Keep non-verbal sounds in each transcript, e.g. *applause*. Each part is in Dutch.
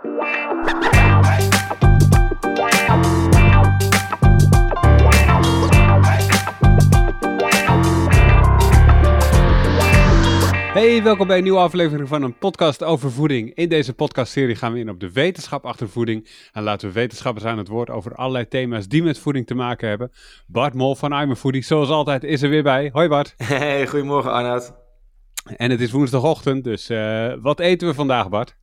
Hey, welkom bij een nieuwe aflevering van een podcast over voeding. In deze podcastserie gaan we in op de wetenschap achter voeding. En laten we wetenschappers aan het woord over allerlei thema's die met voeding te maken hebben. Bart Mol van I'm a Foodie, zoals altijd, is er weer bij. Hoi Bart. Hey, goedemorgen Arnoud. En het is woensdagochtend, dus uh, wat eten we vandaag Bart?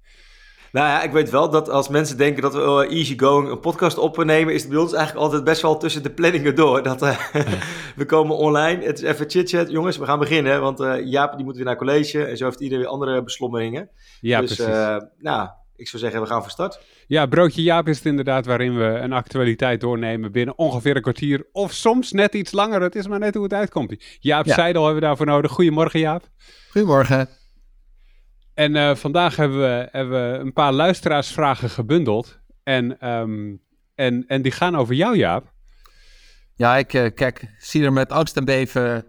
Nou ja, ik weet wel dat als mensen denken dat we uh, easy going een podcast opnemen, is het bij ons eigenlijk altijd best wel tussen de planningen door. Dat, uh, *laughs* we komen online, het is even chit-chat. Jongens, we gaan beginnen, want uh, Jaap die moet weer naar college en zo heeft iedereen weer andere beslommeringen. Ja, dus, precies. nou, ik zou zeggen, we gaan van start. Ja, Broodje Jaap is het inderdaad waarin we een actualiteit doornemen binnen ongeveer een kwartier of soms net iets langer. Het is maar net hoe het uitkomt. Jaap ja. Seidel hebben we daarvoor nodig. Goedemorgen Jaap. Goedemorgen. En uh, vandaag hebben we, hebben we een paar luisteraarsvragen gebundeld. En, um, en, en die gaan over jou, Jaap. Ja, ik uh, kijk, zie er met angst en beven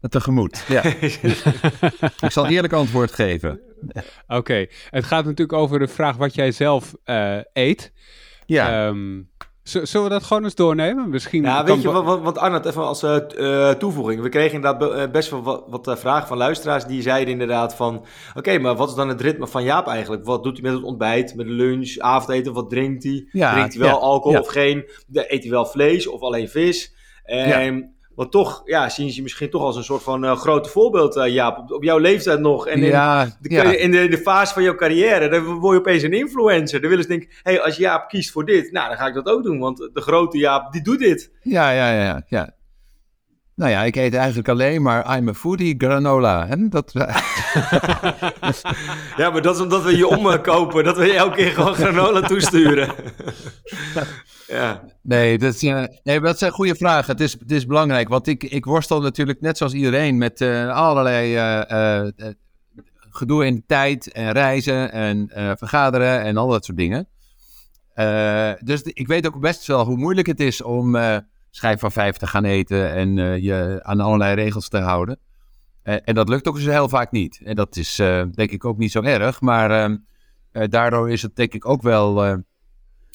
tegemoet. Ja. *laughs* ik zal eerlijk antwoord geven. Oké, okay. het gaat natuurlijk over de vraag wat jij zelf uh, eet. Ja. Um, Zullen we dat gewoon eens doornemen? Misschien ja, weet je, want, want Arnold, even als uh, uh, toevoeging. We kregen inderdaad best wel wat, wat vragen van luisteraars. Die zeiden inderdaad van... Oké, okay, maar wat is dan het ritme van Jaap eigenlijk? Wat doet hij met het ontbijt, met de lunch, avondeten? Wat drinkt hij? Ja, drinkt hij wel ja, alcohol ja. of geen? Eet hij wel vlees of alleen vis? En... Want toch ja, zien ze je misschien toch als een soort van uh, grote voorbeeld, uh, Jaap. Op, op, jouw leeftijd nog. En in, ja, de, ja. in, de, de, fase van jouw carrière, dan word je opeens een influencer. Dan willen ze denken, hé, hey, als Jaap kiest voor dit, nou, dan ga ik dat ook doen. Want de grote Jaap, die doet dit. Ja, ja, ja, ja. Nou ja, ik eet eigenlijk alleen maar I'm a foodie granola. Hè? Dat... *laughs* ja, maar dat is omdat we je omkopen. dat we je elke keer gewoon granola toesturen. *laughs* ja. Nee, dat, is, uh, nee, dat zijn goede vragen. Het is, het is belangrijk, want ik, ik worstel natuurlijk net zoals iedereen met uh, allerlei uh, gedoe in de tijd en reizen en vergaderen en al dat soort dingen. dus ik weet ook best wel hoe moeilijk het is om schijf van vijf te gaan eten en je aan allerlei regels te houden. en dat lukt ook dus heel vaak niet. En dat is denk ik ook niet zo erg, maar daardoor is het denk ik ook wel...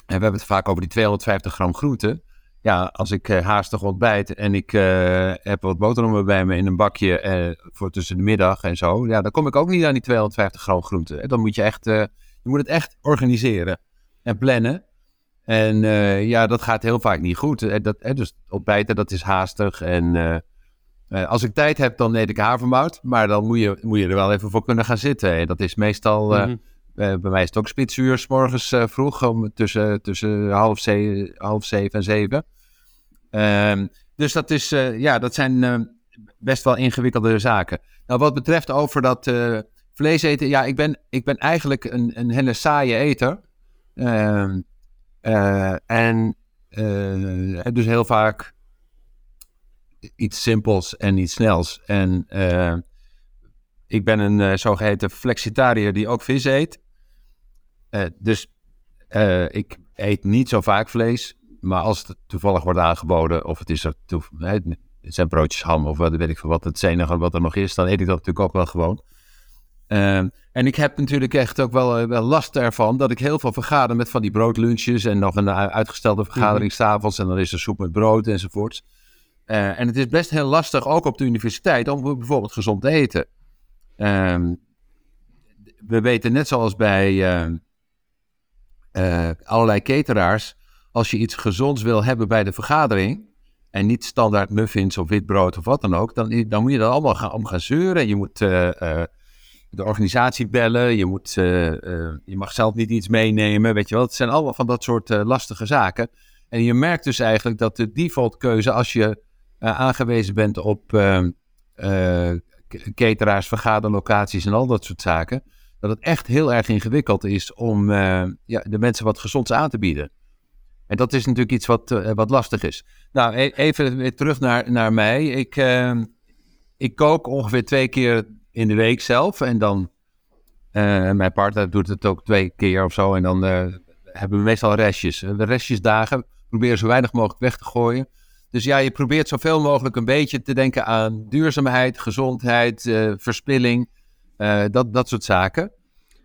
We hebben het vaak over die 250 gram groente. Ja, als ik uh, haastig ontbijt en ik uh, heb wat boterhammen bij me in een bakje uh, voor tussen de middag en zo. Ja, dan kom ik ook niet aan die 250 gram groente. Dan moet je echt, je moet het echt organiseren en plannen. En ja, dat gaat heel vaak niet goed. Dat, dus ontbijten, dat is haastig. En als ik tijd heb, dan eet ik havermout. Maar dan moet je, moet je er wel even voor kunnen gaan zitten. En dat is meestal... Uh, bij mij is het ook spitsuur, s morgens uh, vroeg, om tussen, tussen half, ze half zeven en zeven. Uh, dus dat, is, uh, ja, dat zijn best wel ingewikkelde zaken. Nou, wat betreft over dat vlees eten, ja, ik ben, ik ben eigenlijk een, een hele saaie eter. Ehm, en dus heel vaak iets simpels en iets snels. En ik ben een zogeheten flexitariër die ook vis eet. Uh, dus uh, ik eet niet zo vaak vlees. Maar als het toevallig wordt aangeboden, of het is er het zijn broodjes ham of wat weet ik veel wat het enige wat er nog is, dan eet ik dat natuurlijk ook wel gewoon. Uh, en ik heb natuurlijk echt ook wel, wel last ervan dat ik heel veel vergader met van die broodlunches en nog een uitgestelde vergadering mm-hmm. s'avonds en dan is er soep met brood enzovoorts. Uh, en het is best heel lastig, ook op de universiteit, om bijvoorbeeld gezond te eten. Ehm, we weten net zoals bij uh, allerlei cateraars, als je iets gezonds wil hebben bij de vergadering, en niet standaard muffins of witbrood of wat dan ook, dan, dan moet je dat allemaal gaan, om gaan zeuren. Je moet uh, uh, de organisatie bellen, je, moet, je mag zelf niet iets meenemen, weet je wel. Het zijn allemaal van dat soort lastige zaken. En je merkt dus eigenlijk dat de default keuze, als je aangewezen bent op cateraars, vergaderlocaties en al dat soort zaken, dat het echt heel erg ingewikkeld is om uh, ja, de mensen wat gezonds aan te bieden. En dat is natuurlijk iets wat, uh, wat lastig is. Nou, e even weer terug naar, naar mij. Ik, uh, ik kook ongeveer twee keer in de week zelf. En dan, mijn partner doet het ook twee keer of zo. En dan hebben we meestal restjes. De restjesdagen proberen zo weinig mogelijk weg te gooien. Dus ja, je probeert zoveel mogelijk een beetje te denken aan duurzaamheid, gezondheid, verspilling. Uh, dat, dat soort zaken.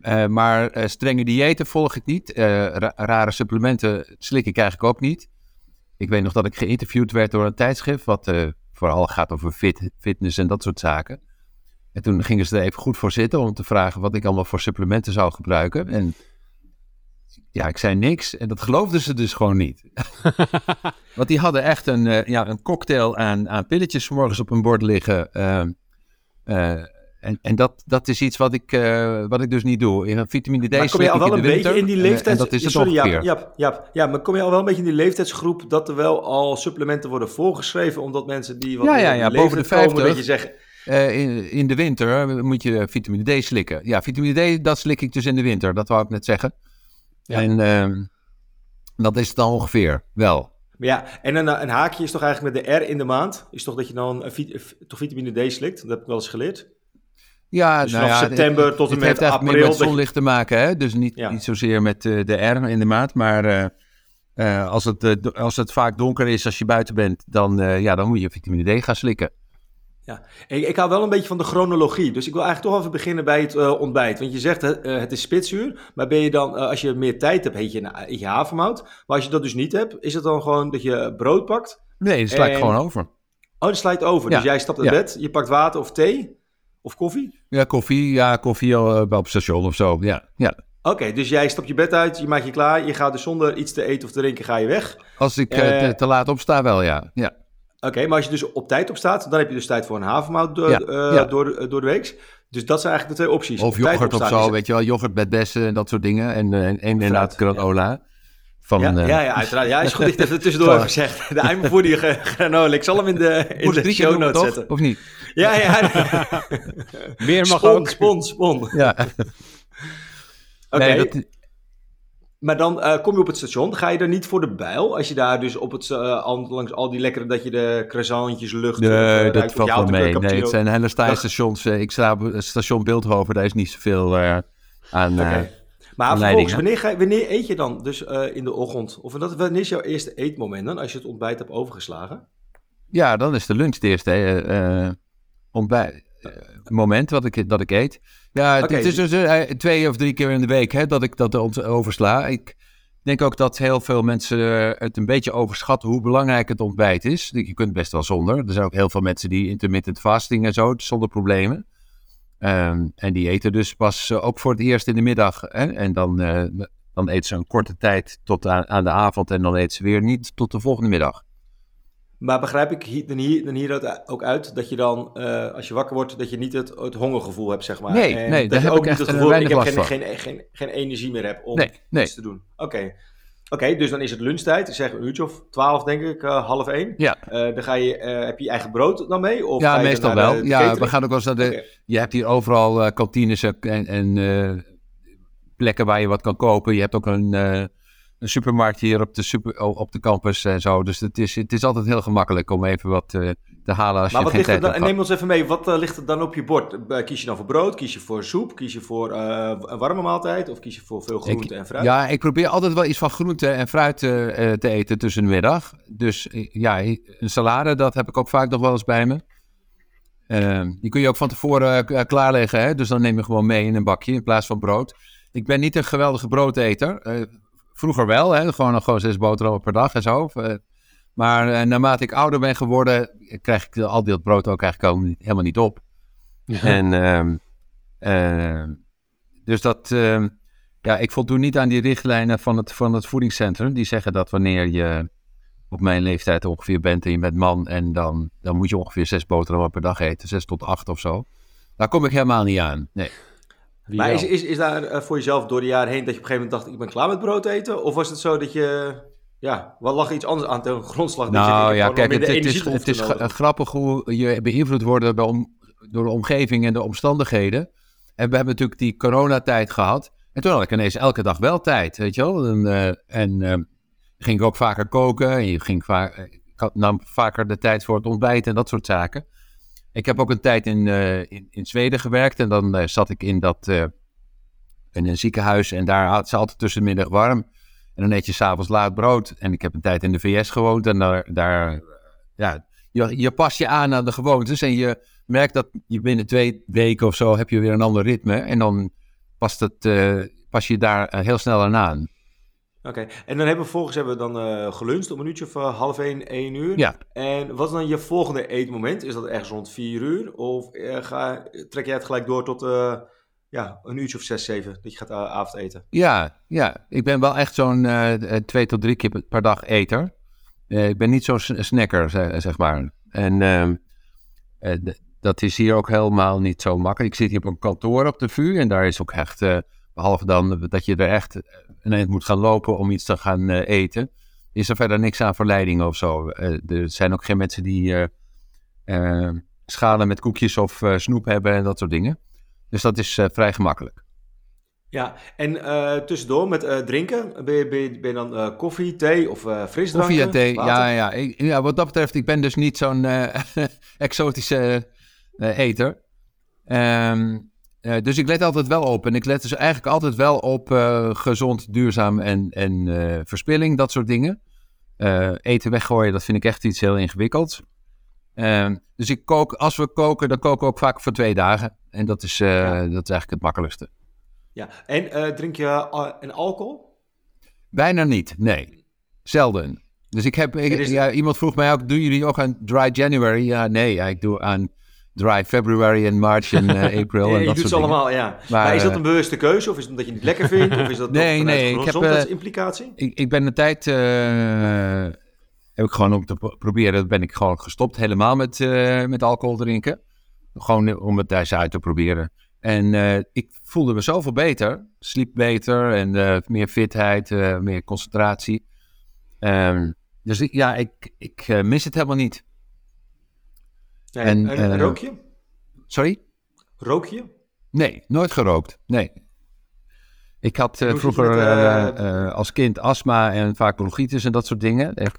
Eh, maar eh, strenge diëten volg ik niet. Eh, ra- rare supplementen slik ik eigenlijk ook niet. Ik weet nog dat ik geïnterviewd werd door een tijdschrift, wat eh, vooral gaat over fit, fitness en dat soort zaken. En toen gingen ze er even goed voor zitten om te vragen wat ik allemaal voor supplementen zou gebruiken. En ja, ik zei niks. En dat geloofden ze dus gewoon niet. *laughs* Want die hadden echt een, eh, ja, een cocktail aan, aan pilletjes morgens op hun bord liggen. ehm, eh, en en dat, dat is iets wat ik, eh, wat ik dus niet doe. In vitamine D Maar kom je al wel een de beetje winter. in die en- leeftijd... En dat is het Sorry. Jaap, Jaap, Jaap, ja, maar kom je al wel een beetje in die leeftijdsgroep dat er wel al supplementen worden voorgeschreven, omdat mensen die wat Ja, ja, ja, boven de komen, dat 50. je zegt, Eh, in, in de winter moet je vitamine D slikken. Ja, vitamine D, dat slik ik dus in de winter. Dat wou ik net zeggen. Ja. En ehm, dat is het dan ongeveer, wel. Maar ja, en een, een haakje is toch eigenlijk met de R in de maand, is toch dat je dan een toch vitamine D slikt? Dat heb ik wel eens geleerd. Ja, Dus nou vanaf ja, september het- tot en het met heeft eigenlijk april meer met zonlicht te maken, hè? Dus niet, Ja. niet zozeer met eh, de R in de maand, maar eh, eh, als, het, als het vaak donker is als je buiten bent, dan, ja, dan moet je vitamine D gaan slikken. Ik, ik hou wel een beetje van de chronologie, dus ik wil eigenlijk toch even beginnen bij het ontbijt. Want je zegt het is spitsuur, maar ben je dan, als je meer tijd hebt, heet je, een- eet je havermout. Maar als je dat dus niet hebt, is het dan gewoon dat je brood pakt? Nee, dat sla ik En- gewoon over. Oh, dat slijt over. Ja, Dus jij stapt uit ja. bed, je pakt water of thee of koffie. Ja, koffie, ja, koffie eh, op het station of zo, ja. ja. Oké, dus jij stapt je bed uit, je maakt je klaar, je gaat dus zonder iets te eten of te drinken, ga je weg. Als ik eh, Eh, te, te laat opsta, wel, ja. ja. Oké, maar als je dus op tijd opstaat, dan heb je dus tijd voor een havermout door, Ja, ja. door, de- door de week. Dus dat zijn eigenlijk de twee opties. Of Op yoghurt of zo, is- weet je wel. Yoghurt met bessen en dat soort dingen. En, en, en inderdaad granola. Van, Ja, eh, ja, ja, uiteraard. Ja, is goed dat je het even tussendoor hebt gezegd. De eindvoerder granola. Ik zal hem in de, in de show notes zetten. Of niet? Ja, ja. *laughs* Meer mag spon, ook. spon, spon. *laughs* Oké, Ja. Nee, dat, maar dan eh, kom je op het station. Ga je dan niet voor de bijl? Als je daar dus op het, eh, al- langs al die lekkere, dat je de croissantjes lucht... eh, nee, ruikt dat valt wel mee. Nee, het zijn hele Dag. stations. Eh, Ik sta op station Beeldhoven, daar is niet zoveel eh, aan... eh, Oké. Maar vervolgens, wanneer, ga wanneer eet je dan dus eh, in de ochtend? Of dat, wanneer is jouw eerste eetmoment dan, als je het ontbijt hebt overgeslagen? Ja, dan is de lunch het eerste eh, eh, ontbijt. moment wat ik, dat ik eet. Ja, het, is dus- twee of drie keer in de week hè, dat ik dat oversla. Ik denk ook dat heel veel mensen het een beetje overschatten hoe belangrijk het ontbijt is. Je kunt best wel zonder. Er zijn ook heel veel mensen die intermittent fasting en zo, zonder problemen. Ehm, en die eten dus pas eh, ook voor het eerst in de middag. Hè? En dan, eh, dan eten ze een korte tijd tot aan, aan de avond en dan eten ze weer niet tot de volgende middag. Maar begrijp ik hier, dan, hier, dan hieruit ook uit dat je dan, eh, als je wakker wordt, dat je niet het, het hongergevoel hebt, zeg maar. Nee, en nee, dat daar je heb ook ik niet het gevoel, ik weinig heb geen, geen, geen, geen energie meer heb om Nee, nee. iets te doen. Oké. Oké, dus dan is het lunchtijd, ik zeg een uurtje of twaalf denk ik, eh, half één. Ja. Eh, dan ga je, eh, heb je je eigen brood dan mee? Of Ja, meestal wel. de- de ja, catering? we gaan ook wel eens naar de. Je hebt hier overal kantines en, en plekken waar je wat kan kopen. Je hebt ook een, een supermarkt hier op de, super, op de campus en zo. Dus het is, het is altijd heel gemakkelijk om even wat te halen als Maar je wat geen ligt er dan, neem ons even mee, wat eh, ligt er dan op je bord? Eh, kies je dan voor brood, kies je voor soep, kies je voor eh, een warme maaltijd of kies je voor veel groente en fruit? Ja, ik probeer altijd wel iets van groente en fruit te eten tussen de middag. Dus ja, een salade, dat heb ik ook vaak nog wel eens bij me. Ehm, die kun je ook van tevoren klaarleggen, hè? dus dan neem je gewoon mee in een bakje in plaats van brood. Ik ben niet een geweldige broodeter. Vroeger wel, hè? Gewoon, gewoon zes boterhammen per dag en zo. Maar eh, naarmate ik ouder ben geworden, krijg ik al dat brood ook eigenlijk helemaal niet op. En ehm, ehm, dus dat, ehm, ja, ik voldoen niet aan die richtlijnen van het, van het voedingscentrum. Die zeggen dat wanneer je op mijn leeftijd ongeveer bent en je bent man, en dan, dan moet je ongeveer zes boterhammen per dag eten, zes tot acht of zo. Daar kom ik helemaal niet aan. Nee. Wie Maar wel? is, is, is daar eh, voor jezelf door de jaren heen dat je op een gegeven moment dacht, ik ben klaar met brood eten? Of was het zo dat je, ja, wat lag iets anders aan ten grondslag? Dat je Nou ja, kijk, het, het is, het is grappig hoe je beïnvloed wordt door de omgeving en de omstandigheden. En we hebben natuurlijk die coronatijd gehad. En toen had ik ineens elke dag wel tijd, weet je wel. En, eh, en eh, ging ik ook vaker koken. En je ging vaak, ik had, nam vaker de tijd voor het ontbijt en dat soort zaken. Ik heb ook een tijd in, eh, in, in Zweden gewerkt. En dan eh, zat ik in, dat, eh, in een ziekenhuis. En daar had ze altijd tussen de middag warm. En dan eet je s'avonds laat brood. En ik heb een tijd in de VS gewoond. En daar, daar ja, je, je past je aan aan de gewoontes. En je merkt dat je binnen twee weken of zo heb je weer een ander ritme. En dan past, het, pas je daar heel snel aan aan. Oké, en dan hebben we vervolgens hebben we dan uh, geluncht om een uurtje of uh, half één, één uur. Ja. En wat is dan je volgende eetmoment? Is dat ergens rond vier uur? Of ga, trek jij het gelijk door tot ja, een uurtje of zes, zeven, dat je gaat avondeten? Ja, ja, ik ben wel echt zo'n twee tot drie keer per dag eter. ik ben niet zo'n snacker, zeg maar. En ehm, dat is hier ook helemaal niet zo makkelijk. Ik zit hier op een kantoor op de VU en daar is ook echt, behalve dan dat je er echt een eind moet gaan lopen om iets te gaan eten, is er verder niks aan verleiding of zo. Er zijn ook geen mensen die schalen met koekjes of snoep hebben en dat soort dingen. Dus dat is vrij gemakkelijk. Ja, en tussendoor met drinken, ben je, ben je, ben je dan koffie, thee of frisdrank? Koffie en thee, ja, ja. Ik, ja. Wat dat betreft, ik ben dus niet zo'n *laughs* exotische eter. Um, uh, dus ik let altijd wel op. En ik let dus eigenlijk altijd wel op uh, gezond, duurzaam en, en uh, verspilling, dat soort dingen. eten weggooien, dat vind ik echt iets heel ingewikkelds. Ehm, dus ik kook, als we koken, dan koken we ook vaak voor twee dagen. En dat is, ja. dat is eigenlijk het makkelijkste. Ja, en drink je een alcohol? Bijna niet, nee. Zelden. Dus ik heb, ik, ja, iemand vroeg mij ook, doen jullie ook aan Dry January? Ja, nee, ja, ik doe aan dry February en March en uh, *laughs* April. ja, en je dat doet ze allemaal, ja. Maar, is dat een eh, bewuste keuze of is het omdat je het niet lekker vindt? Of is dat *laughs* nee, nee, ik heb implicatie? Ik, ik ben een tijd uh, heb ik gewoon om te proberen, ben ik gewoon gestopt helemaal met, met alcohol drinken. Gewoon om het daar uit te proberen. En ik voelde me zoveel beter, sliep beter en meer fitheid, meer concentratie. Um, dus ik, ja, ik, ik mis het helemaal niet. En, en uh, rook je? Sorry? Rook je? Nee, nooit gerookt. Nee. Ik had uh, vroeger met, uh, als kind astma en vaak bronchitis en dat soort dingen. Ik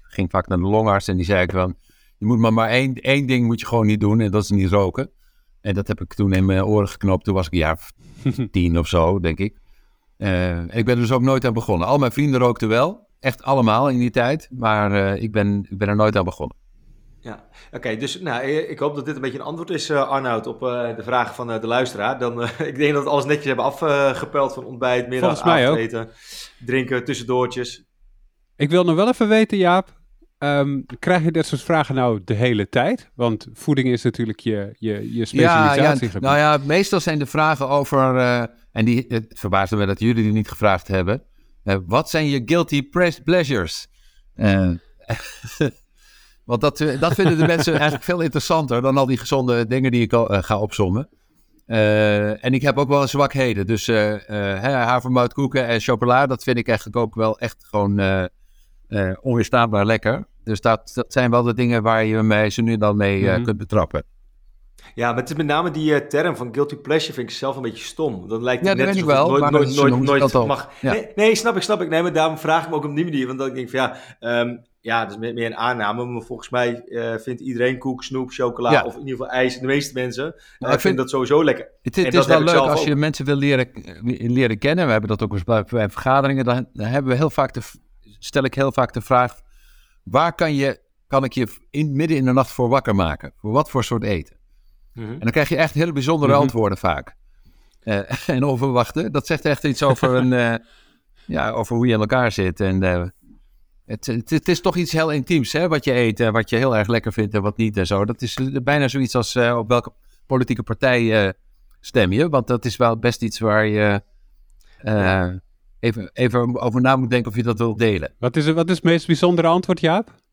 ging vaak naar de longarts en die zei ik van... Je moet maar, maar één, één ding moet je gewoon niet doen en dat is niet roken. En dat heb ik toen in mijn oren geknopt. Toen was ik een jaar *laughs* tien of zo, denk ik. ik ben er dus ook nooit aan begonnen. Al mijn vrienden rookten wel. Echt allemaal in die tijd. Maar ik, ben, ik ben er nooit aan begonnen. Ja, oké. dus nou, eh, ik hoop dat dit een beetje een antwoord is, uh, Arnoud, op uh, de vragen van uh, de luisteraar. Dan, *laughs* ik denk dat we alles netjes hebben afgepeld van ontbijt, middag, avondeten, drinken, tussendoortjes. Ik wil nog wel even weten, Jaap, um, krijg je dit soort vragen nou de hele tijd? Want voeding is natuurlijk je, je, je specialisatie. Ja, ja, nou ja, meestal zijn de vragen over, en die, het verbaasde me dat jullie die niet gevraagd hebben. wat zijn je guilty pleasures? *laughs* Want dat, eh, dat vinden de mensen *laughs* eigenlijk veel interessanter dan al die gezonde dingen die ik al, uh, ga opzommen. Uh, en ik heb ook wel zwakheden. Dus uh, havermoutkoeken en chocola, dat vind ik eigenlijk ook wel echt gewoon onweerstaanbaar lekker. Dus dat, dat zijn wel de dingen waar je mij zo nu dan mee mm -hmm. kunt betrappen. Ja, maar het is met name die term van guilty pleasure vind ik zelf een beetje stom. Dan lijkt het ja, net ik wel, nooit, nooit, nooit, nooit mag. Ja. Nee, nee, snap ik, snap ik. Nee, maar daarom vraag ik me ook op die manier. Want dan denk ik van ja, um, ja, dat is meer een aanname. Maar volgens mij uh, vindt iedereen koek, snoep, chocola ja. of in ieder geval ijs. De meeste mensen uh, ik vind dat sowieso lekker. Het, het is wel leuk als ook. je mensen wil leren, leren kennen. We hebben dat ook eens bij, bij vergaderingen. Dan, dan, hebben we heel vaak de, stel ik heel vaak de vraag: waar kan, je, kan ik je in, midden in de nacht voor wakker maken? Voor wat voor soort eten? Mm -hmm. En dan krijg je echt hele bijzondere mm -hmm. antwoorden vaak. Uh, *laughs* en onverwachte. Dat zegt echt iets over, een, ja, over hoe je in elkaar zit. En het, het, het, is toch iets heel intiems, hè, wat je eet, uh, wat je heel erg lekker vindt en wat niet en zo. Dat is bijna zoiets als uh, op welke politieke partij uh, stem je. Want dat is wel best iets waar je even, even over na moet denken of je dat wilt delen. Wat is, wat is het meest bijzondere antwoord, Jaap?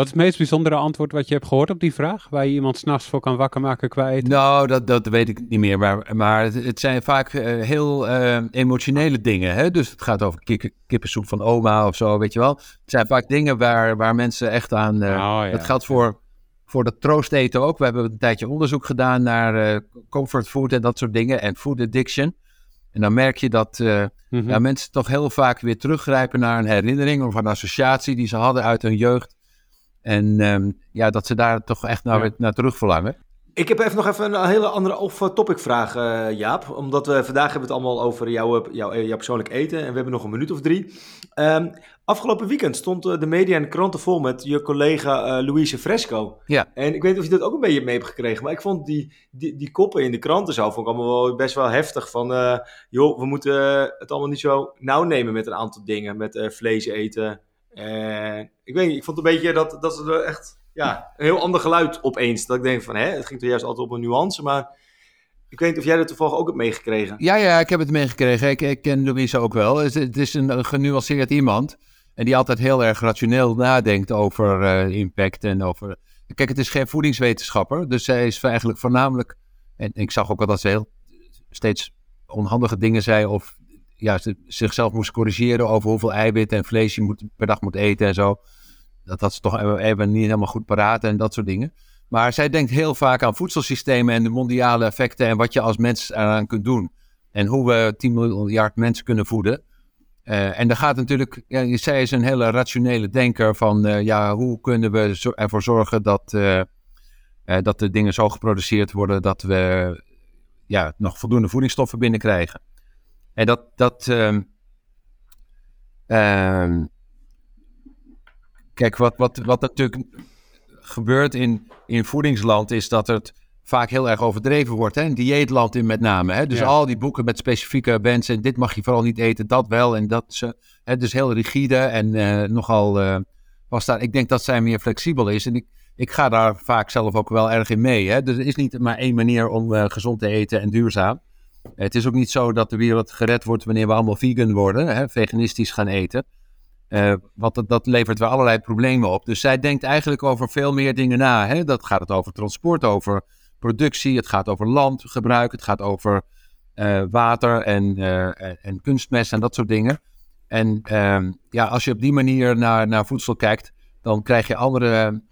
Wat is het meest bijzondere antwoord wat je hebt gehoord op die vraag? Waar je iemand s'nachts voor kan wakker maken qua eten? Nou, dat, dat weet ik niet meer. Maar, maar het, het zijn vaak uh, heel uh, emotionele dingen. Hè? Dus het gaat over kip, kippensoep van oma of zo, weet je wel. Het zijn vaak dingen waar, waar mensen echt aan... Uh, oh, ja. Geldt voor, voor dat troosteten ook. We hebben een tijdje onderzoek gedaan naar comfort food en dat soort dingen. En food addiction. En dan merk je dat mm -hmm. ja, mensen toch heel vaak weer teruggrijpen naar een herinnering of een associatie die ze hadden uit hun jeugd. En um, ja, dat ze daar toch echt naar, ja. naar terug verlangen. Ik heb even nog even een hele andere off-topic vraag, uh, Jaap. Omdat we vandaag hebben we het allemaal over jouw, jouw, jouw persoonlijk eten. En we hebben nog een minuut of drie. Um, afgelopen weekend stond de media en de kranten vol met je collega uh, Louise Fresco. Ja. En ik weet niet of je dat ook een beetje mee hebt gekregen. Maar ik vond die, die, die koppen in de kranten zo vond ik allemaal wel best wel heftig. Van, uh, joh, we moeten het allemaal niet zo nauw nemen met een aantal dingen. Met vlees eten. En ik weet niet, ik vond een beetje dat, dat ze er echt ja, een heel ander geluid opeens. Dat ik denk van, hè, het ging toch juist altijd op een nuance, maar... Ik weet niet of jij dat toevallig ook hebt meegekregen. Ja, ja, ik heb het meegekregen. Ik, ik ken Louise ook wel. Het, het is een, genuanceerd iemand. En die altijd heel erg rationeel nadenkt over uh, impact en over... Kijk, het is geen voedingswetenschapper. Dus zij is eigenlijk voornamelijk... En ik zag ook al dat ze heel steeds onhandige dingen zei. Of ja, ze zichzelf moest corrigeren over hoeveel eiwit en vlees je moet, per dag moet eten en zo dat had ze toch even niet helemaal goed paraat en dat soort dingen. Maar zij denkt heel vaak aan voedselsystemen en de mondiale effecten en wat je als mens eraan kunt doen. En hoe we 10 miljard mensen kunnen voeden. Uh, en daar gaat natuurlijk, ja, zij is een hele rationele denker van, uh, ja, hoe kunnen we ervoor zorgen dat, uh, dat de dingen zo geproduceerd worden dat we ja, nog voldoende voedingsstoffen binnenkrijgen. En dat, dat ehm, ehm, Kijk, wat, wat, wat natuurlijk gebeurt in, in voedingsland is dat het vaak heel erg overdreven wordt. Hè? Dieetland in met name. Hè? Dus al die boeken met specifieke wensen. Dit mag je vooral niet eten, dat wel. En dat is hè, dus heel rigide en uh, nogal uh, was daar. Ik denk dat zij meer flexibel is. En ik, ik ga daar vaak zelf ook wel erg in mee. Hè? Dus er is niet maar één manier om uh, gezond te eten en duurzaam. Het is ook niet zo dat de wereld gered wordt wanneer we allemaal vegan worden, hè? veganistisch gaan eten. Uh, want dat, dat, levert weer allerlei problemen op. Dus zij denkt eigenlijk over veel meer dingen na. Hè? Dat gaat het over transport, over productie, het gaat over landgebruik, het gaat over uh, water en, uh, en kunstmest en dat soort dingen. En ehm, ja, als je op die manier naar, naar voedsel kijkt, dan krijg je andere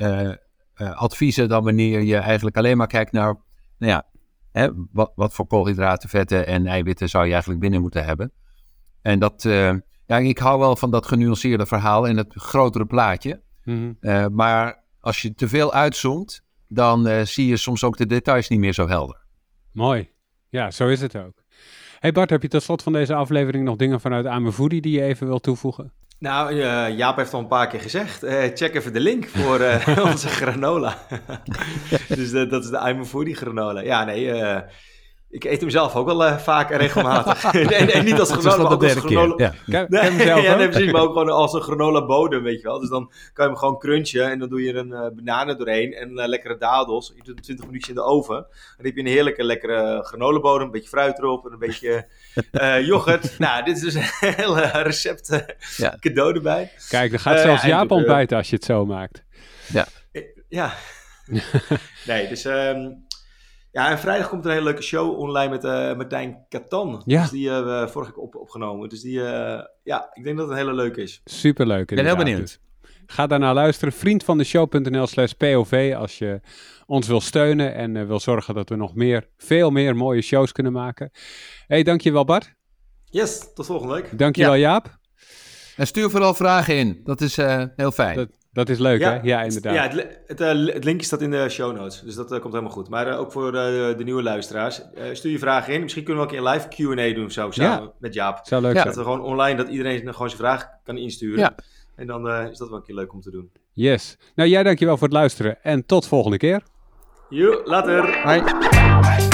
adviezen dan wanneer je eigenlijk alleen maar kijkt naar, nou ja, hè, wat, wat voor koolhydraten, vetten en eiwitten zou je eigenlijk binnen moeten hebben. En dat, ja, ik hou wel van dat genuanceerde verhaal en het grotere plaatje. Mm -hmm. maar als je te veel uitzoomt, dan uh, zie je soms ook de details niet meer zo helder. Mooi. Ja, zo is het ook. Hey Bart, heb je tot slot van deze aflevering nog dingen vanuit Amevoodie die je even wil toevoegen? Nou, uh, Jaap heeft al een paar keer gezegd. Uh, check even de link voor *laughs* *laughs* onze granola. *laughs* dus dat is de Amevoodie granola. Ja, nee, ik eet hem zelf ook wel uh, vaak en regelmatig. *laughs* en, niet als granola, maar ook als granola. Ja. Nee, ja, nee, precies, maar ook gewoon als een granola bodem, weet je wel. Dus dan kan je hem gewoon crunchen en dan doe je er een uh, bananen doorheen en uh, lekkere dadels. Je doet hem 20 minuutjes in de oven. En dan heb je een heerlijke lekkere granola bodem, een beetje fruit erop en een beetje *laughs* yoghurt. nou, dit is dus een hele recept ja. cadeau erbij. Kijk, er gaat zelfs Jaap ontbijten als je het zo maakt. Ja. Ja. *laughs* nee, dus... Um, ja, en vrijdag komt een hele leuke show online met uh, Martijn Katan. Ja. Dus die hebben we vorige keer op, opgenomen. Dus die, uh, ja, ik denk dat het een hele leuke is. Superleuk. Ik ben heel benieuwd. Dus. Ga daarna luisteren. Vriendvandeshow.nl slash POV als je ons wil steunen en uh, wil zorgen dat we nog meer, veel meer mooie shows kunnen maken. hey, dankjewel Bart. Yes, tot volgende week. Dankjewel ja. Jaap. En stuur vooral vragen in. Dat is heel fijn. Dat, dat is leuk, ja, hè? Ja, inderdaad. Ja, het, het, uh, het, linkje staat in de show notes, dus dat uh, komt helemaal goed. Maar uh, ook voor de nieuwe luisteraars, stuur je vragen in. Misschien kunnen we ook een live Q&A doen of zo, samen ja. met Jaap. Zou leuk ja. Dat we gewoon online, dat iedereen gewoon zijn vraag kan insturen. Ja. En dan is dat wel een keer leuk om te doen. Yes. Nou, jij dankjewel voor het luisteren en tot volgende keer. Joe, later. Bye.